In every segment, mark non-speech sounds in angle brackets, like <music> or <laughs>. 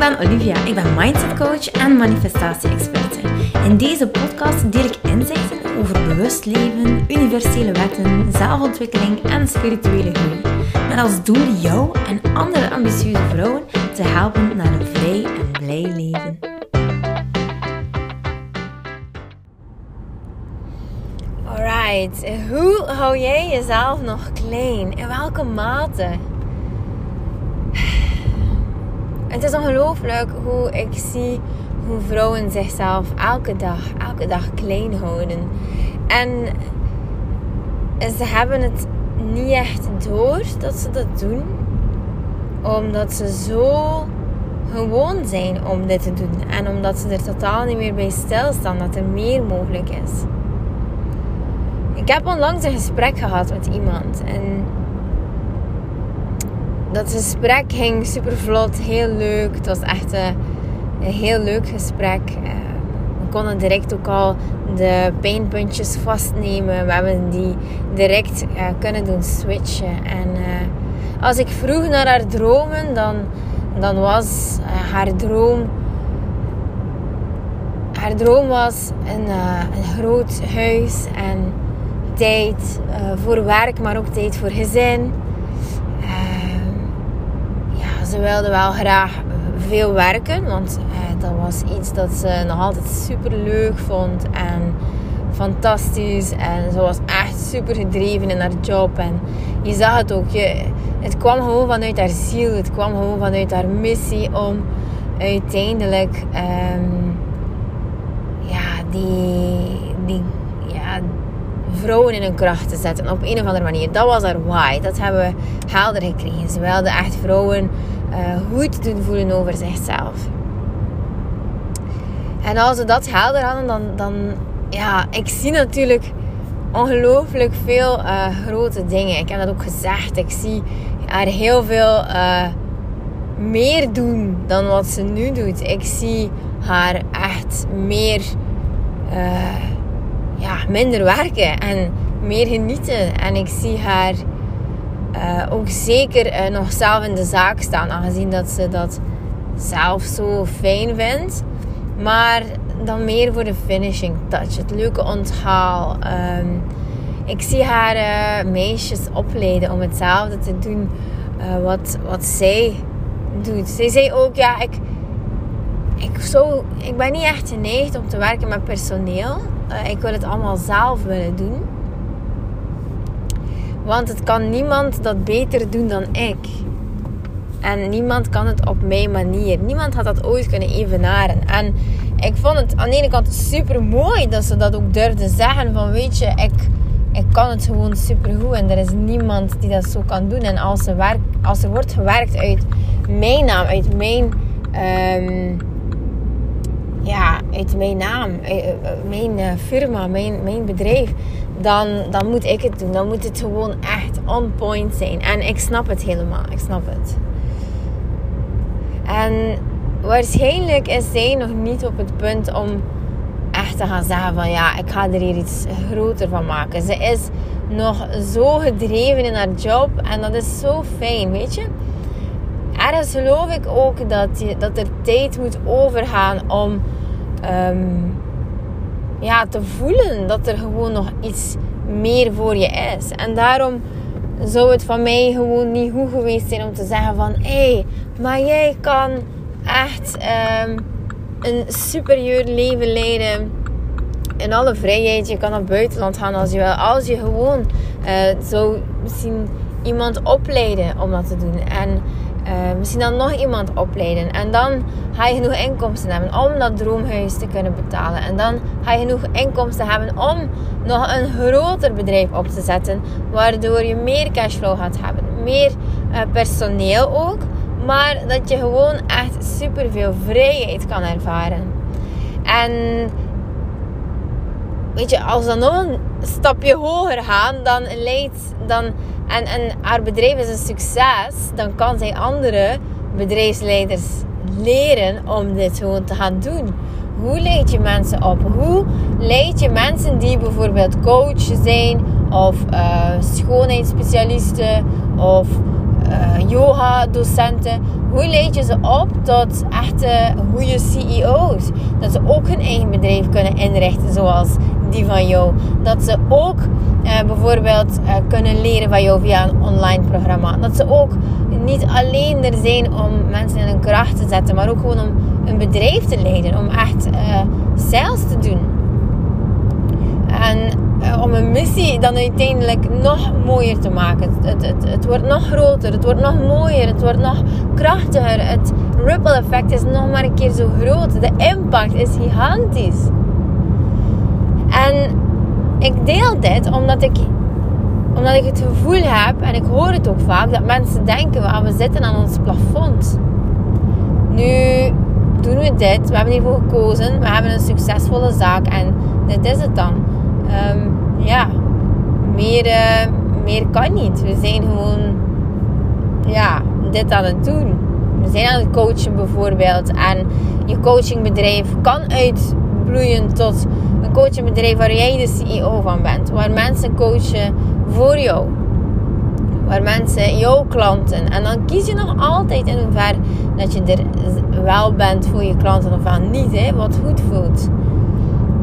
ben Olivia. Ik ben mindset coach en manifestatie-experte. In deze podcast deel ik inzichten over bewust leven, universele wetten, zelfontwikkeling en spirituele groei. Met als doel jou en andere ambitieuze vrouwen te helpen naar een vrij en blij leven. Alright, hoe hou jij jezelf nog klein? In welke mate? Het is ongelooflijk hoe ik zie hoe vrouwen zichzelf elke dag, elke dag klein houden. En ze hebben het niet echt door dat ze dat doen. Omdat ze zo gewoon zijn om dit te doen. En omdat ze er totaal niet meer bij stilstaan dat er meer mogelijk is. Ik heb onlangs een gesprek gehad met iemand. En dat gesprek ging super vlot, heel leuk. Het was echt een, een heel leuk gesprek. Uh, we konden direct ook al de pijnpuntjes vastnemen. We hebben die direct uh, kunnen doen switchen. En als ik vroeg naar haar dromen, dan, dan was haar droom. Haar droom was een, een groot huis en tijd voor werk, maar ook tijd voor gezin ze wilde wel graag veel werken, want eh, dat was iets dat ze nog altijd super leuk vond en fantastisch. En ze was echt super gedreven in haar job. En je zag het ook, je, het kwam gewoon vanuit haar ziel, het kwam gewoon vanuit haar missie om uiteindelijk um, ja, die, die ja, vrouwen in hun kracht te zetten op een of andere manier. Dat was haar why. Dat hebben we helder gekregen. Ze wilde echt vrouwen goed doen voelen over zichzelf. En als we dat helder hadden, dan, dan ja, ik zie natuurlijk ongelooflijk veel uh, grote dingen. Ik heb dat ook gezegd. Ik zie haar heel veel uh, meer doen dan wat ze nu doet. Ik zie haar echt meer, ja, minder werken en meer genieten. En ik zie haar uh, ook zeker uh, nog zelf in de zaak staan, aangezien dat ze dat zelf zo fijn vindt. Maar dan meer voor de finishing touch, het leuke onthaal. Um, ik zie haar uh, meisjes opleiden om hetzelfde te doen wat, wat zij doet. Zij zei ook, ja, ik, ik, zo, ik ben niet echt geneigd om te werken met personeel. ik wil het allemaal zelf willen doen. Want het kan niemand dat beter doen dan ik. En niemand kan het op mijn manier. Niemand had dat ooit kunnen evenaren. En ik vond het aan de ene kant super mooi dat ze dat ook durfden zeggen. Van weet je, ik, ik kan het gewoon super goed. En er is niemand die dat zo kan doen. En als er, werk, als er wordt gewerkt uit mijn naam, uit mijn, um, ja, uit mijn naam, eh, eh, mijn eh, firma, mijn, mijn bedrijf dan, dan moet ik het doen. Dan moet het gewoon echt on point zijn. En ik snap het helemaal. Ik snap het. En waarschijnlijk is zij nog niet op het punt om echt te gaan zeggen van ja, ik ga er hier iets groter van maken. Ze is nog zo gedreven in haar job en dat is zo fijn, weet je. Ergens geloof ik ook dat, je, dat er tijd moet overgaan om ehm, ja, te voelen dat er gewoon nog iets meer voor je is. En daarom zou het van mij gewoon niet goed geweest zijn om te zeggen van... Hé, hey, maar jij kan echt um, een superieur leven leiden. In alle vrijheid. Je kan naar buitenland gaan als je wil. Als je gewoon uh, zou misschien iemand opleiden om dat te doen. En uh, misschien dan nog iemand opleiden. En dan ga je genoeg inkomsten hebben om dat droomhuis te kunnen betalen. En dan ga je genoeg inkomsten hebben om nog een groter bedrijf op te zetten. Waardoor je meer cashflow gaat hebben. Meer uh, personeel ook. Maar dat je gewoon echt super veel vrijheid kan ervaren. En weet je, als dan nog een stapje hoger gaan, dan leidt dan en, en haar bedrijf is een succes, dan kan zij andere bedrijfsleiders leren om dit gewoon te gaan doen. Hoe leid je mensen op? Hoe leid je mensen die bijvoorbeeld coach zijn of uh, schoonheidsspecialisten of uh, yoga docenten? Hoe leid je ze op tot echte goede CEO's? Dat ze ook hun eigen bedrijf kunnen inrichten zoals die van jou. Dat ze ook eh, bijvoorbeeld eh, kunnen leren van jou via een online programma. Dat ze ook niet alleen er zijn om mensen in hun kracht te zetten, maar ook gewoon om een bedrijf te leiden. Om echt uh, sales te doen. En uh, om een missie dan uiteindelijk nog mooier te maken. Het, het, het, wordt nog groter, het wordt nog mooier, het wordt nog krachtiger. Het ripple effect is nog maar een keer zo groot. De impact is gigantisch. En ik deel dit omdat ik, omdat ik het gevoel heb, en ik hoor het ook vaak, dat mensen denken, we zitten aan ons plafond. Nu doen we dit, we hebben hiervoor gekozen, we hebben een succesvolle zaak en dit is het dan. Um, ja, meer, uh, meer kan niet. We zijn gewoon ja, dit aan het doen. We zijn aan het coachen bijvoorbeeld. En je coachingbedrijf kan uitbloeien tot een coachingbedrijf waar jij de CEO van bent. Waar mensen coachen voor jou. Waar mensen, jouw klanten. En dan kies je nog altijd in hoever dat je er wel bent voor je klanten of wel niet. Hè, wat goed voelt.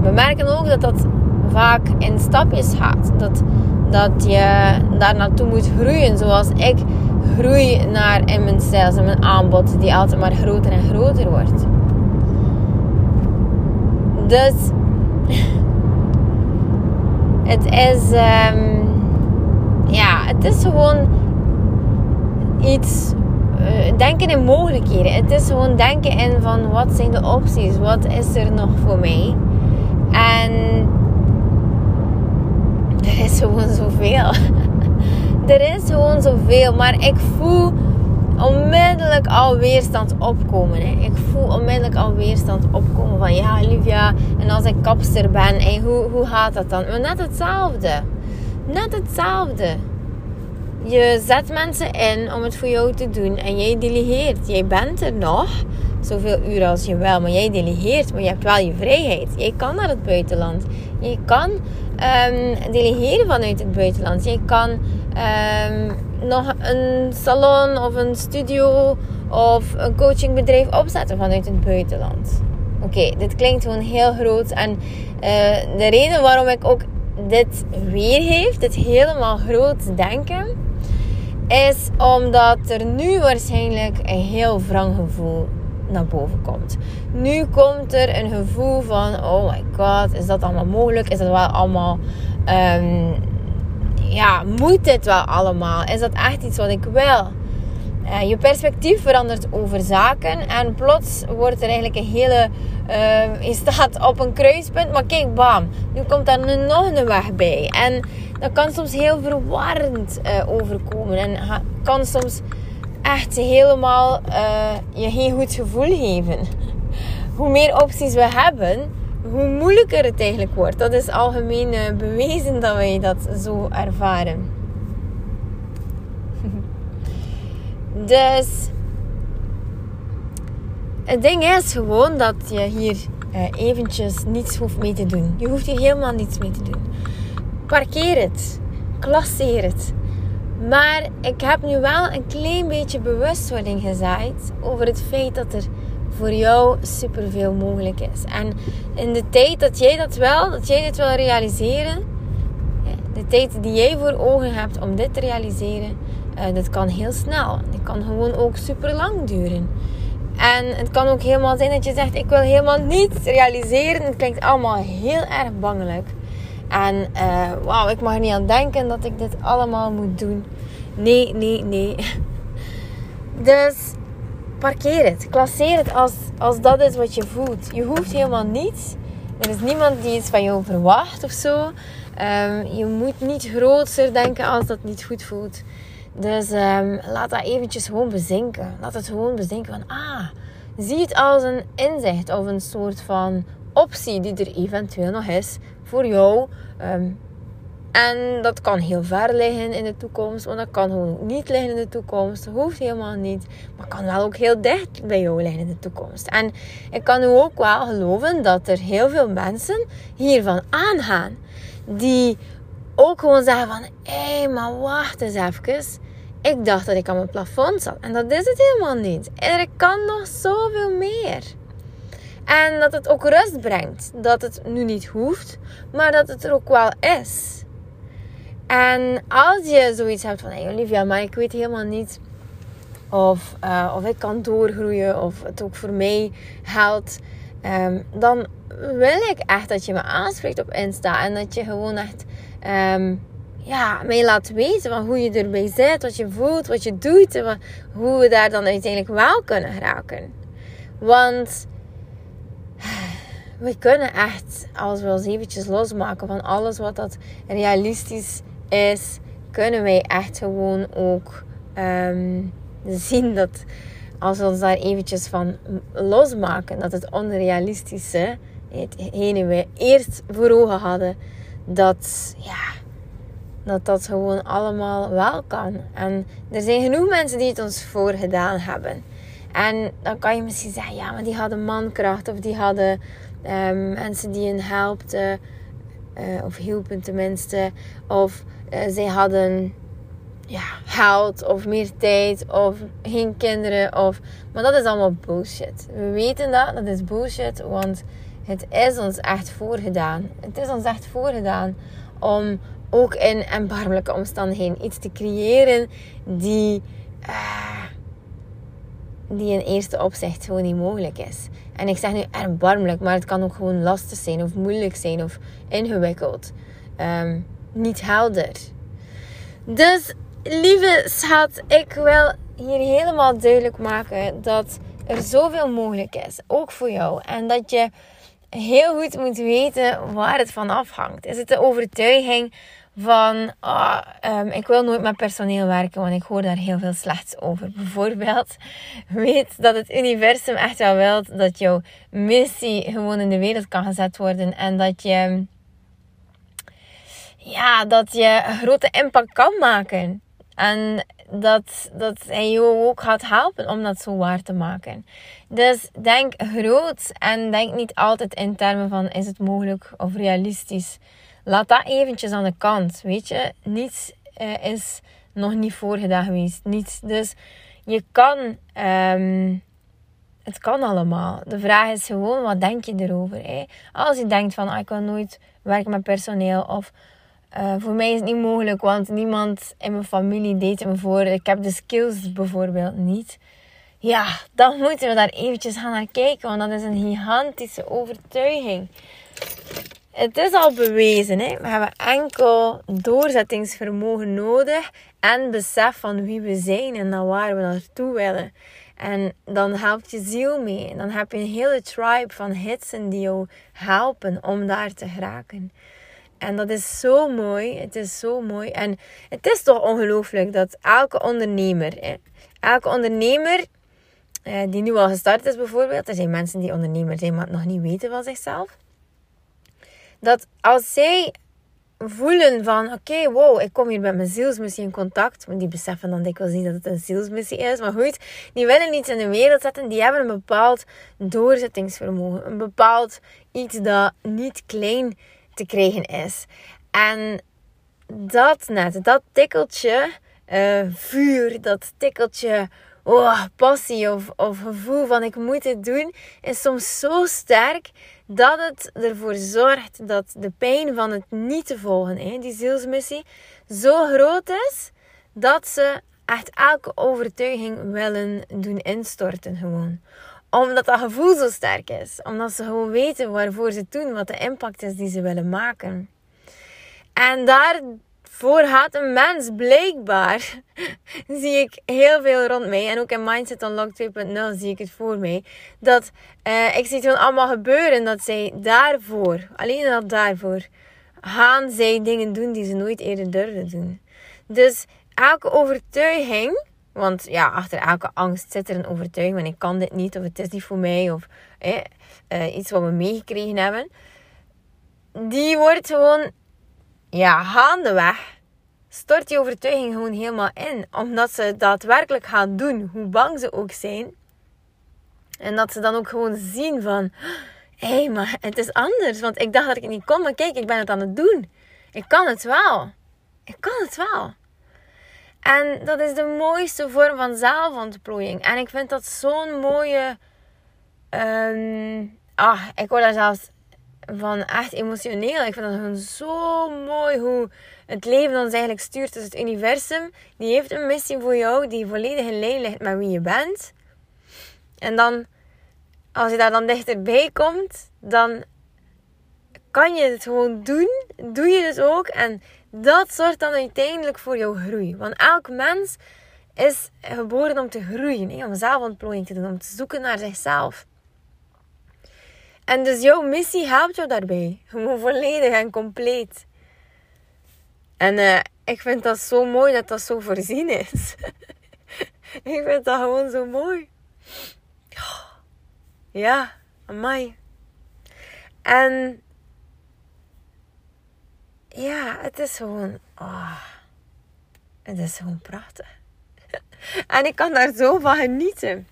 We merken ook dat dat vaak in stapjes gaat. Dat, dat je daar naartoe moet groeien. Zoals ik groei naar in mijn sales en mijn aanbod. Die altijd maar groter en groter wordt. Dus <laughs> het is, um, ja, het is gewoon iets uh, denken in mogelijkheden. Het is gewoon denken in van wat zijn de opties, wat is er nog voor mij. En <laughs> er is gewoon zoveel. <laughs> er is gewoon zoveel, maar ik voel onmiddellijk al weerstand opkomen. Hè. Ik voel onmiddellijk al weerstand opkomen van ja, Olivia, en als ik kapster ben, en hoe, hoe gaat dat dan? Maar net hetzelfde. Net hetzelfde. Je zet mensen in om het voor jou te doen en jij delegeert. Jij bent er nog, zoveel uren als je wil, maar jij delegeert, maar je hebt wel je vrijheid. Jij kan naar het buitenland. Je kan um, delegeren vanuit het buitenland. Je kan um, nog een salon of een studio of een coachingbedrijf opzetten vanuit het buitenland. Oké, dit klinkt gewoon heel groot. En uh, de reden waarom ik ook dit weergeef, dit helemaal groot denken, is omdat er nu waarschijnlijk een heel wrang gevoel naar boven komt. Nu komt er een gevoel van: oh my god, is dat allemaal mogelijk? Is dat wel allemaal. Um, ja, moet dit wel allemaal? Is dat echt iets wat ik wil? Uh, je perspectief verandert over zaken en plots wordt er eigenlijk een hele. Uh, je staat op een kruispunt, maar kijk, bam, nu komt daar nog een weg bij. En dat kan soms heel verwarrend uh, overkomen en kan soms echt helemaal je geen goed gevoel geven. <laughs> Hoe meer opties we hebben, hoe moeilijker het eigenlijk wordt. Dat is algemeen uh, bewezen dat wij dat zo ervaren. <laughs> dus het ding is gewoon dat je hier uh, eventjes niets hoeft mee te doen. Je hoeft hier helemaal niets mee te doen. Parkeer het. Klasseer het. Maar ik heb nu wel een klein beetje bewustwording gezaaid over het feit dat er voor jou superveel mogelijk is. En in de tijd dat jij dat wel, dat jij dit wil realiseren, de tijd die jij voor ogen hebt om dit te realiseren, uh, dat kan heel snel. Het kan gewoon ook super lang duren. En het kan ook helemaal zijn dat je zegt: Ik wil helemaal niets realiseren. Het klinkt allemaal heel erg bangelijk. En uh, wauw, ik mag er niet aan denken dat ik dit allemaal moet doen. Nee, nee, nee. <laughs> Dus parkeer het. Klasseer het als, als dat is wat je voelt. Je hoeft helemaal niets. Er is niemand die iets van jou verwacht of zo. Um, je moet niet groter denken als dat niet goed voelt. Dus um, laat dat eventjes gewoon bezinken. Laat het gewoon bezinken van... Ah, zie het als een inzicht of een soort van optie die er eventueel nog is voor jou. Um, en dat kan heel ver liggen in de toekomst, want dat kan gewoon niet liggen in de toekomst. Dat hoeft helemaal niet, maar kan wel ook heel dicht bij jou liggen in de toekomst. En ik kan nu ook wel geloven dat er heel veel mensen hiervan aangaan, die ook gewoon zeggen van, hé, hey, maar wacht eens even. ik dacht dat ik aan mijn plafond zat. En dat is het helemaal niet. Er kan nog zoveel meer. En dat het ook rust brengt. Dat het nu niet hoeft, maar dat het er ook wel is. En als je zoiets hebt van, hey Olivia, maar ik weet helemaal niet of, uh, of ik kan doorgroeien of het ook voor mij helpt, um, dan wil ik echt dat je me aanspreekt op Insta en dat je gewoon echt um, ja, mij laat weten van hoe je erbij zit, wat je voelt, wat je doet en hoe we daar dan uiteindelijk wel kunnen raken. Want we kunnen echt, als we ons eventjes losmaken van alles wat dat realistisch is, kunnen wij echt gewoon ook um, zien dat als we ons daar eventjes van losmaken, dat het onrealistische, hetgene we eerst voor ogen hadden, dat ja, dat dat gewoon allemaal wel kan. En er zijn genoeg mensen die het ons voor gedaan hebben. En dan kan je misschien zeggen, ja, maar die hadden mankracht of die hadden um, mensen die hen helpten, uh, of hielpen tenminste, of uh, zij hadden ja, geld of meer tijd of geen kinderen. Of... Maar dat is allemaal bullshit. We weten dat, dat is bullshit, want het is ons echt voorgedaan. Het is ons echt voorgedaan om ook in erbarmelijke omstandigheden iets te creëren die, uh, die in eerste opzicht gewoon niet mogelijk is. En ik zeg nu erbarmelijk, maar het kan ook gewoon lastig zijn of moeilijk zijn of ingewikkeld. Um, niet helder. Dus lieve schat, ik wil hier helemaal duidelijk maken dat er zoveel mogelijk is, ook voor jou. En dat je heel goed moet weten waar het van afhangt. Is het de overtuiging van oh, um, ik wil nooit met personeel werken, want ik hoor daar heel veel slechts over. Bijvoorbeeld, <laughs> weet dat het universum echt wel wil dat jouw missie gewoon in de wereld kan gezet worden en dat je ja, dat je grote impact kan maken. En dat, dat hij jou ook gaat helpen om dat zo waar te maken. Dus denk groot en denk niet altijd in termen van is het mogelijk of realistisch. Laat dat eventjes aan de kant, weet je. Niets uh, is nog niet voorgedaan geweest. Niets. Dus je kan, um, het kan allemaal. De vraag is gewoon, wat denk je erover? Hè? Als je denkt van, ah, ik wil nooit werken met personeel of uh, voor mij is het niet mogelijk, want niemand in mijn familie deed het me voor. Ik heb de skills bijvoorbeeld niet. Ja, dan moeten we daar eventjes gaan naar kijken, want dat is een gigantische overtuiging. Het is al bewezen, hè? we hebben enkel doorzettingsvermogen nodig en besef van wie we zijn en naar waar we naartoe willen. En dan helpt je ziel mee. En dan heb je een hele tribe van hitsen die jou helpen om daar te geraken. En dat is zo mooi. Het is zo mooi. En het is toch ongelooflijk dat elke ondernemer, hè, elke ondernemer eh, die nu al gestart is bijvoorbeeld, er zijn mensen die ondernemer zijn maar nog niet weten van zichzelf, dat als zij voelen van oké, wow, ik kom hier met mijn zielsmissie in contact. Want die beseffen dan dikwijls niet dat het een zielsmissie is. Maar goed, die willen iets in de wereld zetten. Die hebben een bepaald doorzettingsvermogen. Een bepaald iets dat niet klein te krijgen is. En dat net, dat tikkeltje uh, vuur, dat tikkeltje oh, passie of, gevoel van ik moet het doen, is soms zo sterk dat het ervoor zorgt dat de pijn van het niet te volgen, hè, die zielsmissie, zo groot is dat ze echt elke overtuiging willen doen instorten gewoon omdat dat gevoel zo sterk is. Omdat ze gewoon weten waarvoor ze het doen. Wat de impact is die ze willen maken. En daarvoor gaat een mens blijkbaar. <laughs> zie ik heel veel rond mij. En ook in Mindset Unlocked 2.0 zie ik het voor mij. Dat uh, ik zie het gewoon allemaal gebeuren. Dat zij daarvoor, alleen dat daarvoor, gaan zij dingen doen die ze nooit eerder durfden doen. Dus elke overtuiging want ja, achter elke angst zit er een overtuiging van ik kan dit niet of het is niet voor mij of eh, iets wat we meegekregen hebben. Die wordt gewoon, ja, gaandeweg stort die overtuiging gewoon helemaal in. Omdat ze daadwerkelijk gaan doen, hoe bang ze ook zijn. En dat ze dan ook gewoon zien van, hé, hey, maar het is anders. Want ik dacht dat ik het niet kon, maar kijk, ik ben het aan het doen. Ik kan het wel. Ik kan het wel. En dat is de mooiste vorm van zelfontplooiing. En ik vind dat zo'n mooie. Ehm, ah, ik word daar zelfs van echt emotioneel. Ik vind dat gewoon zo mooi hoe het leven ons eigenlijk stuurt. Dus het universum, die heeft een missie voor jou die volledig in lijn ligt met wie je bent. En dan, als je daar dan dichterbij komt, dan kan je het gewoon doen. Doe je het ook. En dat zorgt dan uiteindelijk voor jouw groei. Want elk mens is geboren om te groeien, om zelfontplooiing te doen, om te zoeken naar zichzelf. En dus jouw missie helpt jou daarbij. Gewoon volledig en compleet. En uh, ik vind dat zo mooi dat dat zo voorzien is. <laughs> ik vind dat gewoon zo mooi. <gasps> Ja, amai. En ja, het is gewoon. Oh, het is gewoon prachtig. <laughs> en ik kan daar zo van genieten.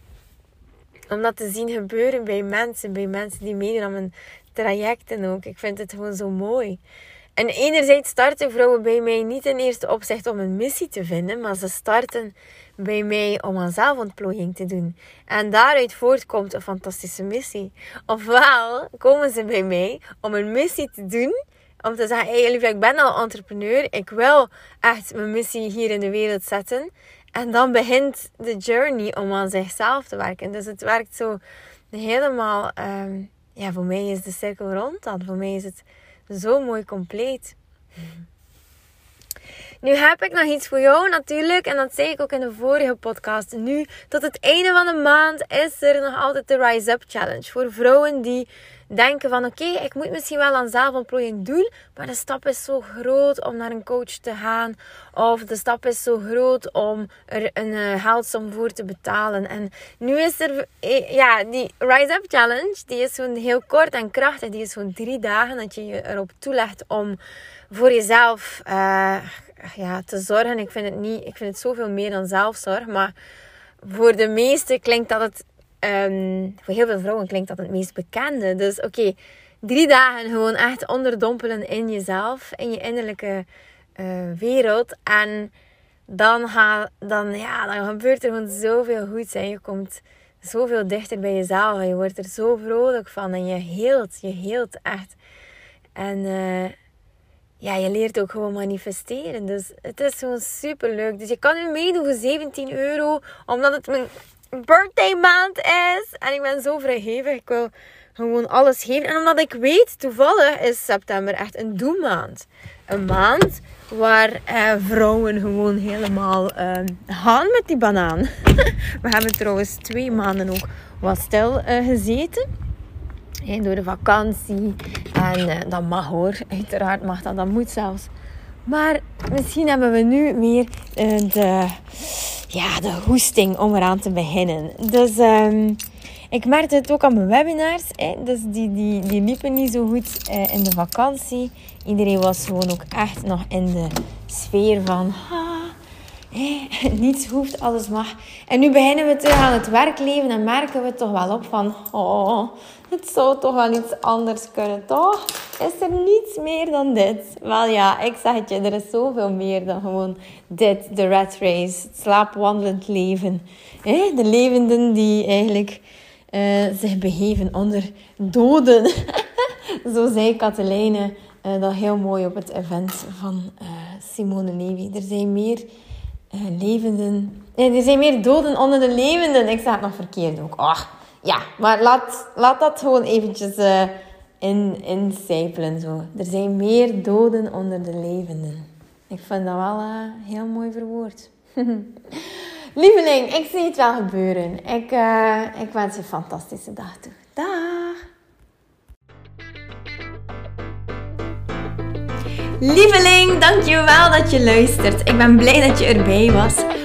Om dat te zien gebeuren bij mensen, bij mensen die meedoen aan mijn trajecten ook. Ik vind het gewoon zo mooi. En enerzijds starten vrouwen bij mij niet in eerste opzicht om een missie te vinden, maar ze starten bij mij om aan zelfontplooiing te doen. En daaruit voortkomt een fantastische missie. Ofwel komen ze bij mij om een missie te doen om te zeggen, hey, lief, ik ben al entrepreneur. Ik wil echt mijn missie hier in de wereld zetten. En dan begint de journey om aan zichzelf te werken. Dus het werkt zo helemaal... Ehm, ja, voor mij is de cirkel rond dan. Voor mij is het zo mooi compleet. Nu heb ik nog iets voor jou natuurlijk. En dat zei ik ook in de vorige podcast. Nu, tot het einde van de maand is er nog altijd de Rise Up Challenge. Voor vrouwen die denken van oké, ik moet misschien wel aan zelfontplooiing doen, maar de stap is zo groot om naar een coach te gaan. Of de stap is zo groot om er een uh, geldsom voor te betalen. En nu is er, eh, ja, die Rise Up Challenge, die is gewoon heel kort en krachtig. Die is gewoon drie dagen dat je je erop toelegt om voor jezelf uh, ja, te zorgen. Ik vind het niet, ik vind het zoveel meer dan zelfzorg, maar voor de meesten klinkt dat het Um, voor heel veel vrouwen klinkt dat het meest bekende. Dus oké, drie dagen gewoon echt onderdompelen in jezelf, in je innerlijke uh, wereld. En dan, ga, dan, ja, dan gebeurt er gewoon zoveel goeds. En je komt zoveel dichter bij jezelf. En je wordt er zo vrolijk van. En je heelt, je heelt echt. En uh, ja, je leert ook gewoon manifesteren. Dus het is gewoon super leuk. Dus je kan nu meedoen voor 17 euro. Omdat het mijn birthday maand is. En ik ben zo vrijgevig. Ik wil gewoon alles geven. En omdat ik weet, toevallig is september echt een doelmaand. Een maand waar eh, vrouwen gewoon helemaal uh, gaan met die banaan. <laughs> We hebben trouwens twee maanden ook wat stil uh, gezeten. En door de vakantie. En uh, dat mag hoor. Uiteraard mag dat. Dat moet zelfs. Maar misschien hebben we nu meer uh, de ja, de hoesting om eraan te beginnen. Dus um, ik merkte het ook aan mijn webinars. Hè. Dus die, die, die liepen niet zo goed uh, in de vakantie. Iedereen was gewoon ook echt nog in de sfeer van... Hey, <laughs> niets hoeft, alles mag. En nu beginnen we terug aan het werkleven en merken we toch wel op van... Oh, <laughs> het zou toch wel iets anders kunnen, toch? Is er niets meer dan dit? Wel ja, ik zeg het je, er is zoveel meer dan gewoon dit, de rat race, het slaapwandelend leven. De levenden die eigenlijk uh, zich begeven onder doden. <laughs> Zo zei Katelijne uh, dat heel mooi op het event van uh, Simone Levy. Er zijn meer levenden... Nee, er zijn meer doden onder de levenden. Ik zeg het nog verkeerd ook. Ja, maar laat, laat dat gewoon eventjes uh, in, incijpelen. Zo. Er zijn meer doden onder de levenden. Ik vind dat wel uh, heel mooi verwoord. <laughs> Lieveling, ik zie het wel gebeuren. Ik, uh, ik wens je een fantastische dag toe. Dag! Lieveling, dankjewel dat je luistert. Ik ben blij dat je erbij was.